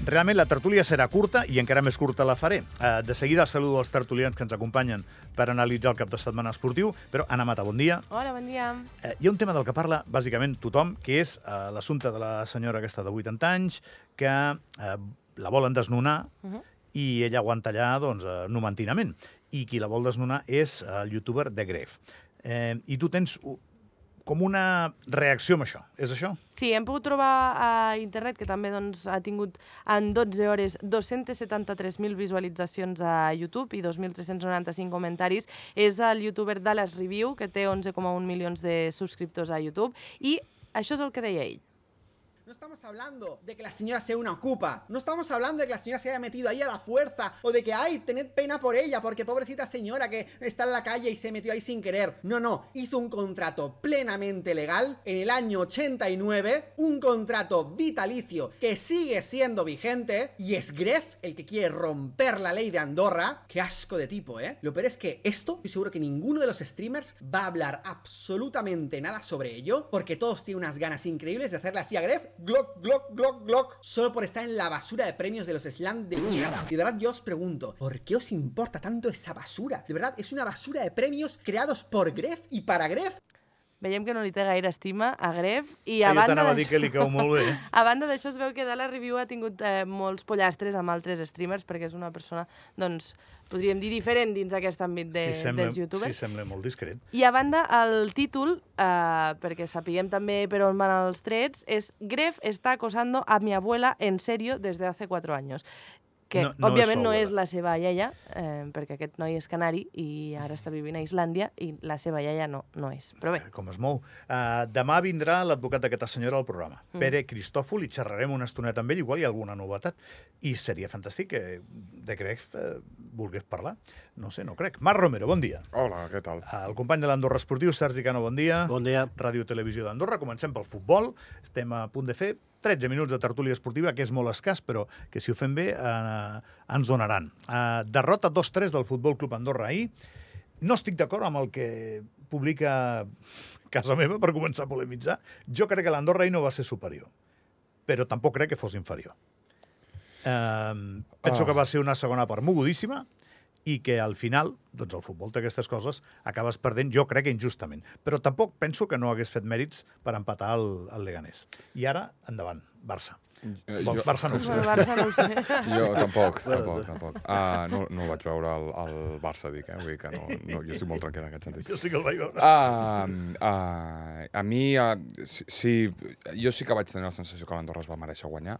Realment la tertúlia serà curta i encara més curta la faré. Uh, de seguida saludo els tertulians que ens acompanyen per analitzar el cap de setmana esportiu, però Anna Mata, bon dia. Hola, bon dia. Uh, hi ha un tema del que parla bàsicament tothom, que és uh, l'assumpte de la senyora aquesta de 80 anys, que la volen desnonar uh -huh. i ella aguanta allà doncs, nomentinament. I qui la vol desnonar és el youtuber de Gref. Eh, I tu tens com una reacció amb això. És això? Sí, hem pogut trobar a internet, que també doncs, ha tingut en 12 hores 273.000 visualitzacions a YouTube i 2.395 comentaris. És el youtuber Dallas Review, que té 11,1 milions de subscriptors a YouTube, i això és el que deia ell. No estamos hablando de que la señora sea una ocupa. No estamos hablando de que la señora se haya metido ahí a la fuerza. O de que, ay, tened pena por ella, porque pobrecita señora que está en la calle y se metió ahí sin querer. No, no. Hizo un contrato plenamente legal en el año 89. Un contrato vitalicio que sigue siendo vigente. Y es Gref el que quiere romper la ley de Andorra. Qué asco de tipo, ¿eh? Lo peor es que esto, estoy seguro que ninguno de los streamers va a hablar absolutamente nada sobre ello. Porque todos tienen unas ganas increíbles de hacerle así a Gref glock, glock, glock, glock, solo por estar en la basura de premios de los slam de mierda. Y de verdad yo os pregunto, ¿por qué os importa tanto esa basura? De verdad, es una basura de premios creados por Gref y para Gref. Veiem que no li té gaire estima a Gref i a banda d'això... que li cau molt bé. a banda d'això es veu que de la review ha tingut eh, molts pollastres amb altres streamers perquè és una persona, doncs, podríem dir diferent dins aquest àmbit de, sí, sembla, dels youtubers. Sí, sembla molt discret. I a banda, el títol, eh, perquè sapiguem també per on van els trets, és Gref està acosando a mi abuela en serio desde hace cuatro años que no, no òbviament és no és la seva iaia, eh, perquè aquest noi és canari i ara està vivint a Islàndia i la seva iaia no, no és. Però bé. Com es mou. Uh, demà vindrà l'advocat d'aquesta senyora al programa, mm. Pere Cristòfol, i xerrarem una estoneta amb ell, igual hi ha alguna novetat. I seria fantàstic que de Greg eh, volgués parlar. No sé, no crec. Marc Romero, bon dia. Hola, què tal? Uh, el company de l'Andorra Esportiu, Sergi Cano, bon dia. Bon dia. Ràdio Televisió d'Andorra. Comencem pel futbol. Estem a punt de fer 13 minuts de tertúlia esportiva, que és molt escàs, però que si ho fem bé eh, ens donaran. Eh, derrota 2-3 del Futbol Club Andorra ahir. No estic d'acord amb el que publica casa meva, per començar a polemitzar. Jo crec que l'Andorra ahir no va ser superior, però tampoc crec que fos inferior. Eh, penso oh. que va ser una segona part mogudíssima, i que al final, doncs el futbol té aquestes coses, acabes perdent, jo crec que injustament. Però tampoc penso que no hagués fet mèrits per empatar el, el Leganés. I ara, endavant, Barça. Eh, bon, jo, Barça no ho sé. Barça no ho sé. Jo tampoc, tampoc, tampoc. Uh, no, no el vaig veure al, al Barça, dic, eh? Vull dir que no, no, jo estic molt tranquil en aquest sentit. Jo sí que el vaig veure. Uh, uh, a mi, uh, sí, jo sí que vaig tenir la sensació que l'Andorra es va mereixer guanyar,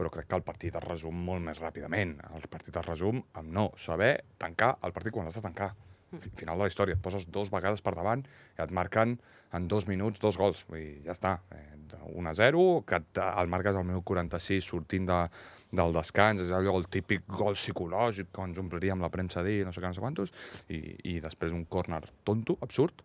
però crec que el partit es resum molt més ràpidament. El partit es resum amb no saber tancar el partit quan l'has de tancar. Mm. Final de la història, et poses dos vegades per davant i et marquen en dos minuts dos gols. Vull dir, ja està. Eh, 1 a 0, que el marques al minut 46 sortint de, del descans, és allò el típic gol psicològic que ens ompliríem la premsa a dir, no sé què, no sé quantos, i, i després un córner tonto, absurd.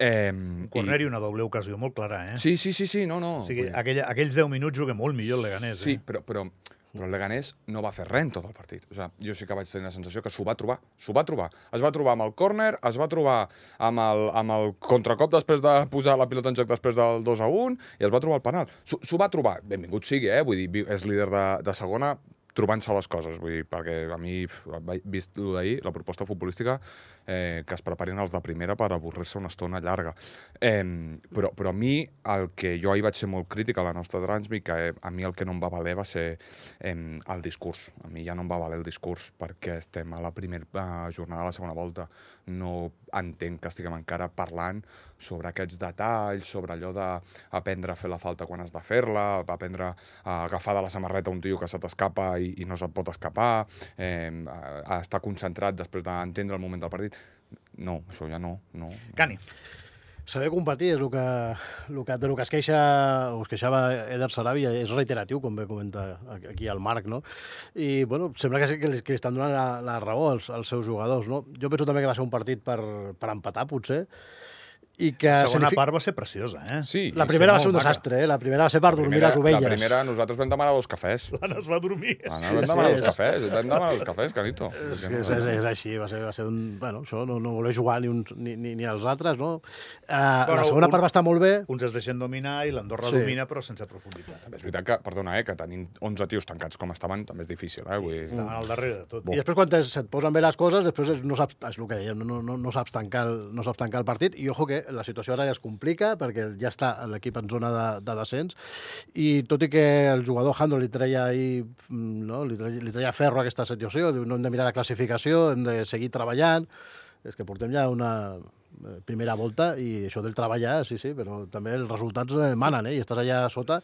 Eh, un córner i... i una doble ocasió molt clara, eh? Sí, sí, sí, sí no, no. O sigui, aquella, aquells 10 minuts juga molt millor el Leganés, sí, eh? però, però però el Leganés no va fer res en tot el partit. O sigui, jo sí que vaig tenir la sensació que s'ho va trobar. S'ho va trobar. Es va trobar amb el córner, es va trobar amb el, amb el contracop després de posar la pilota en joc després del 2 a 1 i es va trobar el penal. S'ho va trobar. Benvingut sigui, eh? Vull dir, és líder de, de segona, trobant-se les coses, vull dir, perquè a mi, vist el d'ahir, la proposta futbolística, eh, que es preparin els de primera per avorrir-se una estona llarga. Eh, però, però a mi, el que jo ahir vaig ser molt crític a la nostra transmi, que eh, a mi el que no em va valer va ser eh, el discurs. A mi ja no em va valer el discurs, perquè estem a la primera eh, jornada de la segona volta. No entenc que estiguem encara parlant sobre aquests detalls, sobre allò d'aprendre a fer la falta quan has de fer-la, aprendre a agafar de la samarreta un tio que se t'escapa i, i no se't pot escapar, eh, a, estar concentrat després d'entendre el moment del partit. No, això ja no. no. Cani. Saber competir és el que, el que, de lo que es queixa, o es queixava Eder Sarabi, és reiteratiu, com bé comenta aquí el Marc, no? I, bueno, sembla que, que, que estan donant la, la raó als, als seus jugadors, no? Jo penso també que va ser un partit per, per empatar, potser, i que... La segona significa- part va ser preciosa, eh? Sí, La primera va ser un maca. desastre, eh? La primera va ser per dormir primera, les ovelles. La primera, nosaltres vam demanar dos cafès. L'Anna es va dormir. L'Anna Sí, vam sí, demanar dos és- cafès, vam demanar dos cafès, Canito. És, és, és, és així, va ser, va ser un... Bueno, això, no, no voler jugar ni, uns, ni, ni, ni els altres, no? Uh, Bueno, la segona un- part va estar molt bé, Uns es deixen dominar i l'Andorra Sí. domina, però sense profunditat. També és veritat que, perdona, eh, que tenint 11 tios tancats com estaven, també és difícil, eh? Vull dir... Estaven al darrere de tot. I després, quan se't posen bé les coses, després és- no saps, és el que dèiem, no, no, no, saps tancar el, no saps tancar el partit. I ojo que la situació ara ja es complica, perquè ja està l'equip en zona de, de descens, i tot i que el jugador Jandro li treia, ahir, mm, no, li treia, li treia ferro a aquesta situació, diu, no hem de mirar la classificació, hem de seguir treballant, és que portem ja una eh, primera volta i això del treballar, sí, sí, però també els resultats eh, manen, eh? I estàs allà sota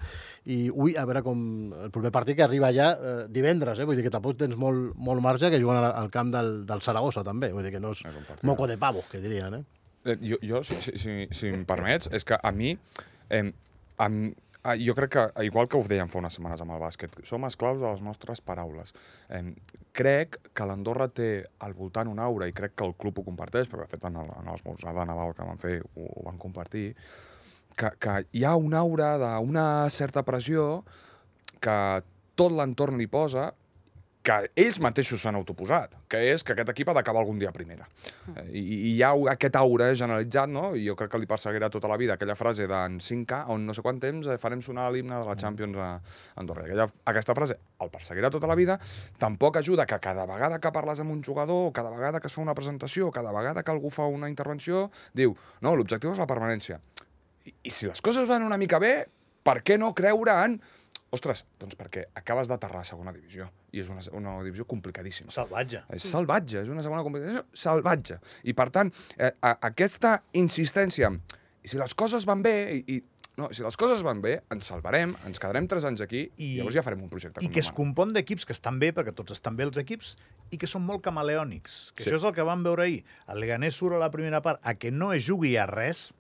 i ui, a veure com el proper partit que arriba ja eh, divendres, eh? Vull dir que tampoc tens molt, molt marge que juguen al, al camp del, del Saragossa, també. Vull dir que no és moco de pavo, que dirien, eh? Eh, Jo, jo si, si, si, si em permets, és que a mi, eh, ah, jo crec que, igual que ho dèiem fa unes setmanes amb el bàsquet, som esclaus de les nostres paraules. Eh, crec que l'Andorra té al voltant una aura, i crec que el club ho comparteix, perquè de fet en, el, en els esmorzar de Nadal que van fer ho, ho van compartir, que, que hi ha una aura d'una certa pressió que tot l'entorn li posa que ells mateixos s'han autoposat, que és que aquest equip ha d'acabar algun dia a primera. Eh, I, I hi ha aquest aura generalitzat, no? I jo crec que li perseguirà tota la vida aquella frase d'en 5K, on no sé quant temps eh, farem sonar l'himne de la Champions a Andorra. Aquella, aquesta frase el perseguirà tota la vida. Tampoc ajuda que cada vegada que parles amb un jugador, cada vegada que es fa una presentació, cada vegada que algú fa una intervenció, diu, no, l'objectiu és la permanència. I, I si les coses van una mica bé, per què no creure en... Ostres, doncs perquè acabes d'aterrar a segona divisió i és una, una divisió complicadíssima. Salvatge. És salvatge, és una segona competició salvatge. I, per tant, eh, a, aquesta insistència, i si les coses van bé, i, i, no, si les coses van bé, ens salvarem, ens quedarem tres anys aquí, i, I- llavors ja farem un projecte. I que es compon d'equips que estan bé, perquè tots estan bé els equips, i que són molt camaleònics. Que Sí. això és el que vam veure ahir. El Leganés surt a la primera part a que no es jugui a res,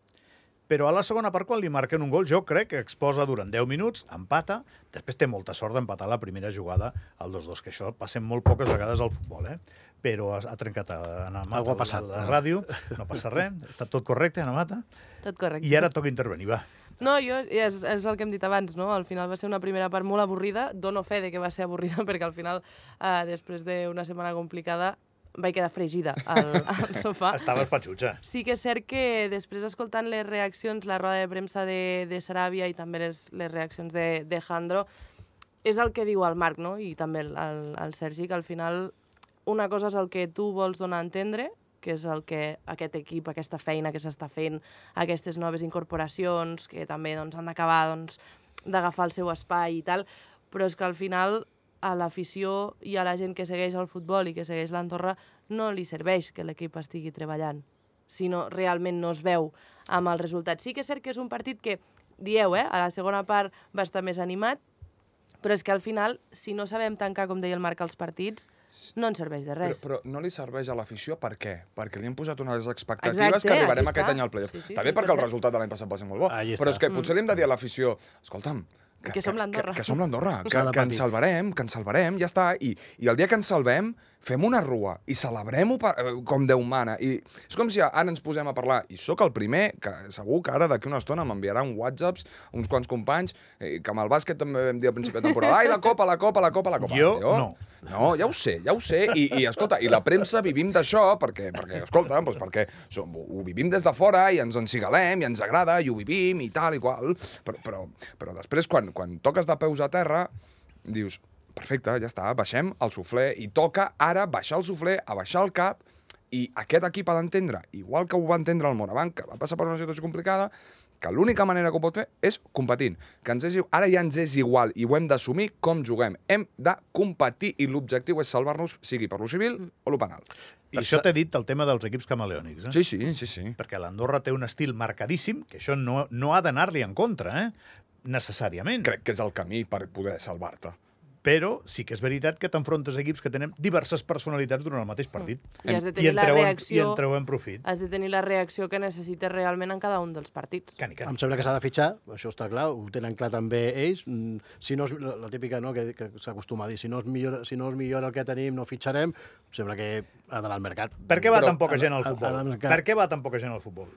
però a la segona part, quan li marquen un gol, jo crec que exposa durant 10 minuts, empata, després té molta sort d'empatar la primera jugada al 2-2, que això passa molt poques vegades al futbol, eh? però ha, ha trencat a, a Ana Mata ha passat. la ràdio, no passa res, està tot correcte, Ana Mata, Tot correcte. i ara toca intervenir, va. No, jo, és, és el que hem dit abans, no? Al final va ser una primera part molt avorrida. Dono fe de que va ser avorrida perquè al final, eh, després d'una setmana complicada, vaig quedar fregida al, al sofà. Estaves patxutxa. Sí que és cert que després escoltant les reaccions, la roda de premsa de, de Saràbia i també les, les reaccions de, de Jandro, és el que diu el Marc, no? I també el, el, el Sergi, que al final una cosa és el que tu vols donar a entendre, que és el que aquest equip, aquesta feina que s'està fent, aquestes noves incorporacions, que també doncs, han d'acabar doncs, d'agafar el seu espai i tal, però és que al final a l'afició i a la gent que segueix el futbol i que segueix l'Andorra no li serveix que l'equip estigui treballant si no, realment no es veu amb el resultat. Sí que és cert que és un partit que, dieu, eh, a la segona part va estar més animat, però és que al final, si no sabem tancar, com deia el Marc, els partits, no ens serveix de Però, res. però no li serveix a l'afició per què? Perquè li hem posat unes expectatives Exacte, que arribarem aquest està. any al playoff. Sí, sí, També perquè el 100%. resultat de l'any passat va ser molt bo. Ahí Però està. és que potser li hem de dir a l'afició, escolta'm, Que som l'Andorra." Que, que som l'Andorra, que, que ens salvarem, que ens salvarem, ja està. I, I el dia que ens salvem, fem una rua i celebrem-ho eh, com Déu mana. I és com si ara ens posem a parlar, i sóc el primer, que segur que ara d'aquí una estona m'enviaran whatsapps uns quants companys, eh, que amb el bàsquet també vam dir al principi de temporada, ai, la copa, la copa, la copa, la copa. Jo, no. No, ja ho sé, ja ho sé. I, i escolta, i la premsa vivim d'això perquè, perquè escolta, doncs perquè som, ho vivim des de fora i ens encigalem i ens agrada i ho vivim i tal i qual. Però, però, però després, quan, quan toques de peus a terra, dius, perfecte, ja està, baixem el suflé i toca ara baixar el suflé, abaixar el cap i aquest equip ha d'entendre, igual que ho va entendre el Morabanc, que va passar per una situació complicada, que l'única manera que ho pot fer és competint. Que ens és, ara ja ens és igual i ho hem d'assumir com juguem. Hem de competir i l'objectiu és salvar-nos, sigui per lo civil o lo penal. Per I això sa- t'he dit el tema dels equips camaleònics. Eh? Sí, sí, sí, sí. Perquè l'Andorra té un estil marcadíssim, que això no, no ha d'anar-li en contra, eh? necessàriament. Crec que és el camí per poder salvar-te. Però sí que és veritat que t'enfrontes a equips que tenen diverses personalitats durant el mateix partit. I has de I tenir en la treuen, I reacció... en treuen profit. Has de tenir la reacció que necessites realment en cada un dels partits. Cani, cani. Em sembla que s'ha de fitxar, això està clar, ho tenen clar també ells. Mm, Si no és, la la típica no, que, que s'acostuma a dir, si no, és millor, si no és millor el que tenim, no fitxarem, em sembla que ha d'anar al mercat. Per què va Però- tan poca gent al futbol? Per què va tan poca gent al futbol?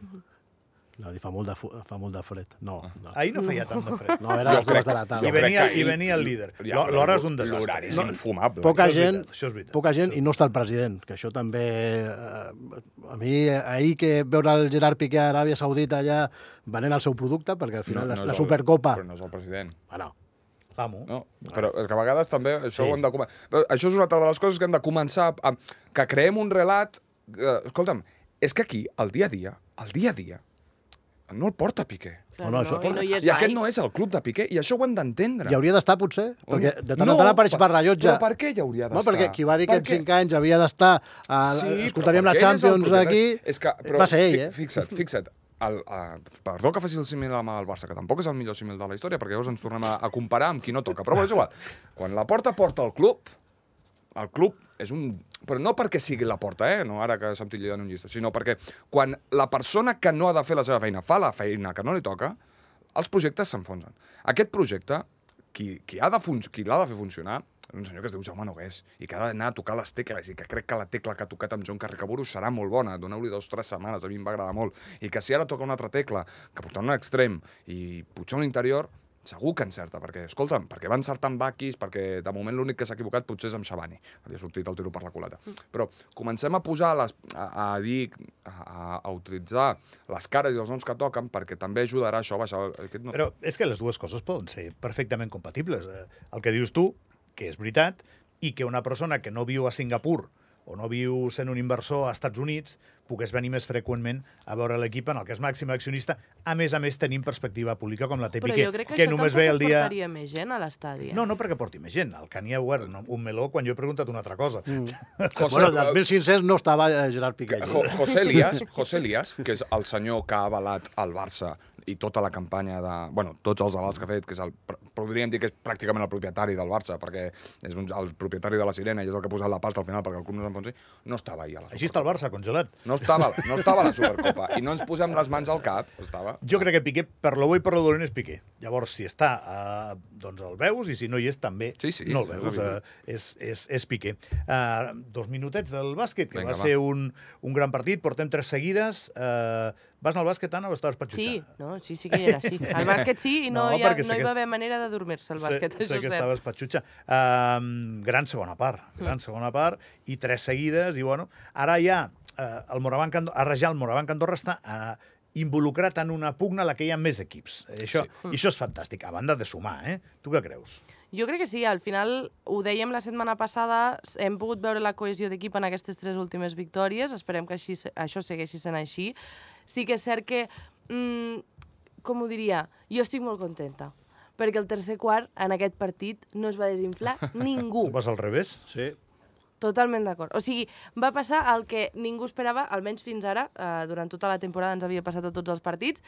No, fa molt de, fa molt de fred. No, Ah. no. Ahir no feia tant de fred. No, era les dues de la tarda. I venia, I venia el líder. L'hora és un desastre. L'horari és No, infumable. Poca Això és gent, veritat, això és veritat. poca gent i no està el president, que això també... Eh, a mi, ahir que veure el Gerard Piqué a Aràbia Saudita allà venent el seu producte, perquè al final la, és la el- Supercopa... Però no és el president. Bueno, L'amo. No, però és que a vegades també això Sí. ho hem de començar. Això és una altra de les coses que hem de començar a, que creem un relat... Eh, escolta'm, és que aquí, el dia a dia, el dia a dia, no el porta Piqué. Clar, No, no, això- i no hi és I aquest no és el club de Piqué, i això ho hem d'entendre. hi hauria d'estar, potser, perquè de tant en No, tant apareix per- per rellotge... Però per què hi hauria No, d'estar? perquè qui va dir que en Perquè- 5 anys havia d'estar... a- Sí, escoltaríem la és Champions aquí... És que, però, va ser ell, eh? Fixa't, fixa't. El, uh, perdó que faci el símil amb el Barça, que tampoc és el millor símil de la història, perquè llavors ens tornem a, a comparar amb qui no toca. Però és igual. Quan la porta porta el club, el club és un... Però no perquè sigui la porta, eh? No ara que s'ha en un llista, sinó perquè quan la persona que no ha de fer la seva feina fa la feina que no li toca, els projectes s'enfonsen. Aquest projecte, qui, qui ha de fun qui l'ha de fer funcionar, és un senyor que es diu Jaume Nogués i que ha d'anar a tocar les tecles i que crec que la tecla que ha tocat amb Joan Carricaburu serà molt bona, doneu-li dos o tres setmanes, a mi em va agradar molt, i que si ara toca una altra tecla, que porta un extrem i pujar un interior, segur que encerta, perquè, escolta'm, perquè va encertar amb Bakis, perquè de moment l'únic que s'ha equivocat potser és amb Shabani, li ha sortit el tiro per la culata. Però comencem a posar, les, a, a dir, a, a, a utilitzar les cares i els noms que toquen, perquè també ajudarà això a baixar... Aquest no... Però és que les dues coses poden ser perfectament compatibles. Eh, El que dius tu, que és veritat, i que una persona que no viu a Singapur o no viu sent un inversor a Estats Units pogués venir més freqüentment a veure l'equip en el que és màxim accionista, a més a més tenim perspectiva pública com la té Però Piqué, jo crec que, que això només ve el dia... portaria més gent a l'estadi. eh? No, no perquè porti més gent. El ha obert un, un meló quan jo he preguntat una altra cosa. Mm. José, Bueno, del 1500 no estava eh, Gerard Piqué. Jo, José Elias, José Elias, que és el senyor que ha avalat el Barça i tota la campanya de... Bueno, tots els avals que ha fet, que és el... Podríem dir que és pràcticament el propietari del Barça, perquè és un, el propietari de la Sirena i és el que ha posat la pasta al final perquè el club no s'enfonsi, no estava ahir a la Així està el Barça, congelat. No estava, no estava a la Supercopa. I no ens posem les mans al cap, estava... Jo crec que Piqué, per lo bo i per lo dolent, és Piqué. Llavors, si està, eh, doncs el veus, i si no hi és, també Sí, sí, no el veus. Eh, és, és, és Piqué. Eh, dos minutets del bàsquet, que Vinga, va va. ser un, un gran partit, portem tres seguides. Eh, vas anar al bàsquet, Anna, o estaves Sí, patxutxant? no, sí, sí que hi era, sí. El bàsquet sí, i no, No, hi, ha, no hi va haver manera de dormir-se al bàsquet, sé, això sé que cert. estaves patxutxa. Uh, gran segona part, gran segona part, i tres seguides, i bueno, ara ja uh, el Morabanc Andorra, ara ja el Morabanc Andorra està uh, involucrat en una pugna a la que hi ha més equips. Això, sí. I això és fantàstic, a banda de sumar, eh? Tu què creus? Jo crec que sí, al final ho dèiem la setmana passada, hem pogut veure la cohesió d'equip en aquestes tres últimes victòries, esperem que així, això segueixi sent així. Sí que és cert que, mm, com ho diria, jo estic molt contenta, perquè el tercer quart en aquest partit no es va desinflar ningú. Ho vas al revés? Sí. Totalment d'acord. O sigui, va passar el que ningú esperava, almenys fins ara, eh, durant tota la temporada ens havia passat a tots els partits.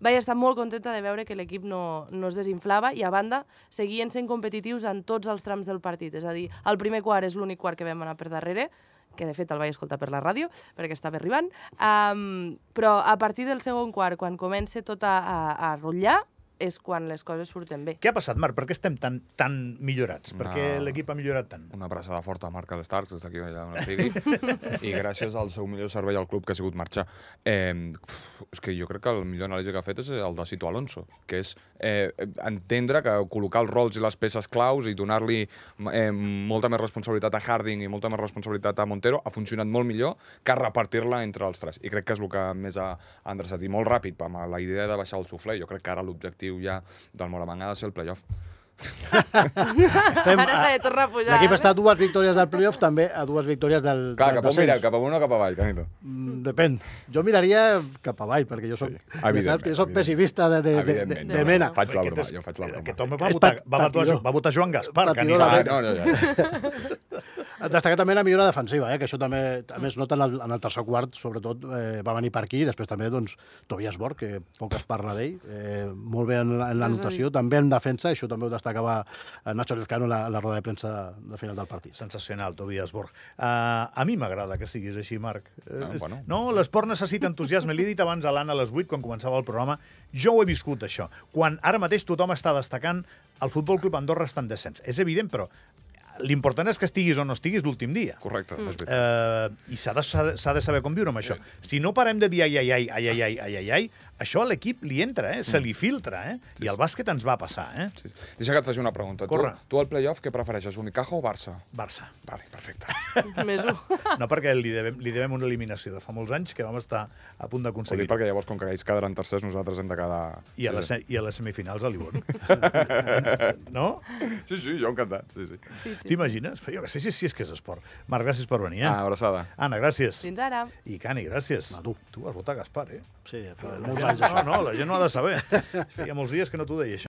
Vaig estar molt contenta de veure que l'equip no, no es desinflava i, a banda, seguien sent competitius en tots els trams del partit. És a dir, el primer quart és l'únic quart que vam anar per darrere, que de fet el vaig escoltar per la ràdio, perquè estava arribant, um, però a partir del segon quart, quan comença tot a, a, a rotllar, és quan les coses surten bé. Què ha passat, Marc? Per què estem tan, tan millorats? Per què l'equip ha millorat tant? Una abraçada forta a Marc de Starks, des d'aquí allà on estigui, i gràcies al seu millor servei al club que ha sigut marxar. Eh, uf, és que jo crec que el millor anàlisi que ha fet és el de Cito Alonso, que és eh, entendre que col·locar els rols i les peces claus i donar-li eh, molta més responsabilitat a Harding i molta més responsabilitat a Montero ha funcionat molt millor que repartir-la entre els tres. I crec que és el que més ha, ha endreçat. I molt ràpid, amb la idea de baixar el suflé. Jo crec que ara l'objectiu ja del Moravang ha de ser el playoff. Estem, Ara s'ha de tornar a pujar. L'equip eh? està a dues victòries del playoff, també a dues victòries del, Clar, del cap on descens. mireu, cap amunt o cap avall, Canito? Mm, Depèn. Jo miraria cap avall, perquè jo soc, Sí, ja saps jo soc pessimista de, de, de, de, de no. mena. Faig la broma, jo faig la broma. Aquest home va votar, va, votar, va votar Joan Gaspar, va- Ah, no, no, ja. Destacar també la millora defensiva, eh? que això també, també es nota en el, en el tercer quart, sobretot eh, va venir per aquí, i després també doncs, Tobias Borg, que poc es parla d'ell, eh, molt bé en, la- en la notació, també en defensa, això també ho destacava eh, Nacho Lezcano en la, la roda de premsa de final del partit. Sensacional, Tobias Borg. Uh, a mi m'agrada que siguis així, Marc. Eh, Ah, bueno. No, l'esport necessita entusiasme. Li he dit abans a l'Anna a les 8, quan començava el programa, jo ho he viscut, això. Quan ara mateix tothom està destacant el Futbol Club Andorra està en descens. És evident, però l'important és que estiguis o no estiguis l'últim dia. Correcte, és veritat. Eh, I s'ha de, s'ha de- s'ha de saber com viure amb això. Si no parem de dir ai, ai, ai, ai, ai, ai, ai, ai, ai, això a l'equip li entra, eh? se li filtra, eh? I el bàsquet ens va passar. Eh? Sí. Deixa que et faci una pregunta. Corre. Tu, tu al playoff què prefereixes, Unicaja o Barça? Barça. Vale, perfecte. Més un. No perquè li devem, li devem una eliminació de fa molts anys que vam estar a punt Ho d'aconseguir. dic perquè llavors, com que ells quedaran tercers, nosaltres hem de quedar... I a, les, sí, I a les semifinals a l'Ibon. no? sí, sí, jo encantat. Sí, sí. Sí, sí. T'imagines? Però jo que sé si, si és que és esport. Marc, gràcies per venir. Eh? Ah, abraçada. Anna, gràcies. Fins ara. I Cani, gràcies. A tu. Tu vas votar Gaspar, eh? Sí, La molts anys això. No, la gent no ha de saber. Feia molts dies que no t'ho deia, això.